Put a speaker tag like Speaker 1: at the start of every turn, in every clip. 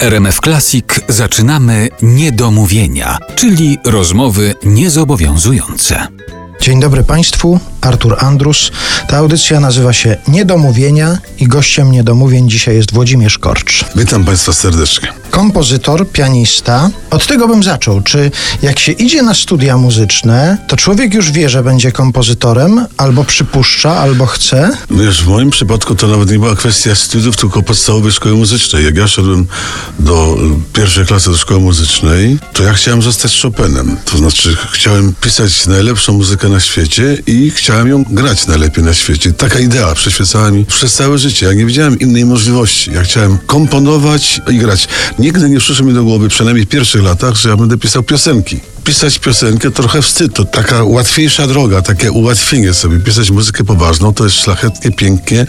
Speaker 1: RMF Classic zaczynamy niedomówienia, czyli rozmowy niezobowiązujące.
Speaker 2: Dzień dobry Państwu, Artur Andrus. Ta audycja nazywa się Niedomówienia i gościem Niedomówień dzisiaj jest Włodzimierz Korcz.
Speaker 3: Witam Państwa serdecznie.
Speaker 2: Kompozytor, pianista. Od tego bym zaczął. Czy jak się idzie na studia muzyczne, to człowiek już wie, że będzie kompozytorem, albo przypuszcza, albo chce?
Speaker 3: Wiesz, w moim przypadku to nawet nie była kwestia studiów, tylko podstawowej szkoły muzycznej. Jak ja szedłem do pierwszej klasy do szkoły muzycznej, to ja chciałem zostać Chopinem. To znaczy chciałem pisać najlepszą muzykę na świecie i chciałem ją grać najlepiej na świecie. Taka idea przyświecała mi przez całe życie. Ja nie widziałem innej możliwości. Ja chciałem komponować i grać. Nigdy nie przyszło mi do głowy, przynajmniej w pierwszych latach, że ja będę pisał piosenki. Pisać piosenkę trochę wstyd, to taka łatwiejsza droga, takie ułatwienie sobie. Pisać muzykę poważną to jest szlachetnie, pięknie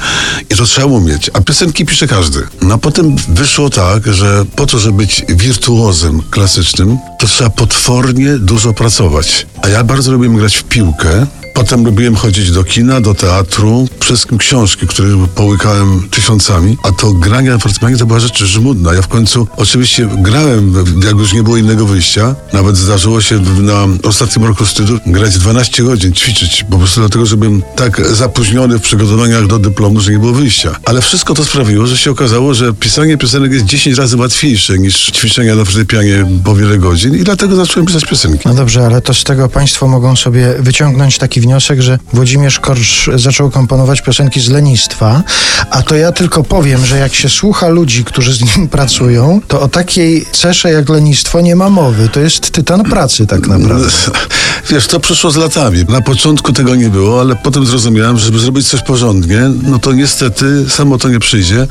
Speaker 3: i to trzeba umieć. A piosenki pisze każdy. No a potem wyszło tak, że po to, żeby być wirtuozem klasycznym, to trzeba potwornie dużo pracować. A ja bardzo lubię grać w piłkę. Potem lubiłem chodzić do kina, do teatru, wszystkim książki, które połykałem tysiącami, a to granie na fortepianie to była rzecz żmudna. Ja w końcu oczywiście grałem, jak już nie było innego wyjścia. Nawet zdarzyło się na ostatnim roku studiów grać 12 godzin, ćwiczyć, po prostu dlatego, że byłem tak zapóźniony w przygotowaniach do dyplomu, że nie było wyjścia. Ale wszystko to sprawiło, że się okazało, że pisanie piosenek jest 10 razy łatwiejsze niż ćwiczenia na fortepianie po wiele godzin i dlatego zacząłem pisać piosenki.
Speaker 2: No dobrze, ale to z tego Państwo mogą sobie wyciągnąć taki wniosek, że Włodzimierz Korcz zaczął komponować piosenki z lenistwa, a to ja tylko powiem, że jak się słucha ludzi, którzy z nim pracują, to o takiej cesze jak lenistwo nie ma mowy. To jest tytan pracy tak naprawdę.
Speaker 3: Wiesz, to przyszło z latami. Na początku tego nie było, ale potem zrozumiałem, że żeby zrobić coś porządnie, no to niestety samo to nie przyjdzie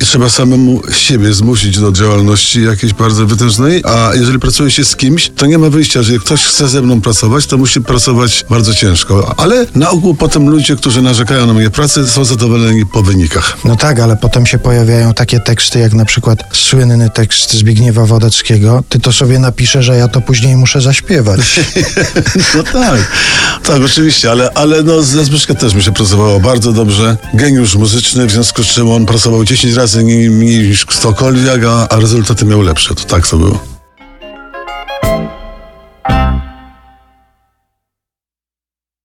Speaker 3: i trzeba samemu siebie zmusić do działalności jakiejś bardzo wytężnej, a jeżeli pracuje się z kimś, to nie ma wyjścia. Jeżeli ktoś chce ze mną pracować, to musi pracować bardzo ciężko. Ale na ogół potem ludzie, którzy narzekają na moje pracę, są zadowoleni po wynikach.
Speaker 2: No tak, ale potem się pojawiają takie teksty, jak na przykład słynny tekst Zbigniewa Wodeckiego. Ty to sobie napiszesz, że ja to później muszę zaśpiewać.
Speaker 3: No tak, tak, oczywiście, ale, ale no, ze Zbyszkiem też mi się pracowało bardzo dobrze. Geniusz muzyczny, w związku z czym on pracował 10 razy mniej, niż Stokoliak, a, a rezultaty miał lepsze. To tak to było.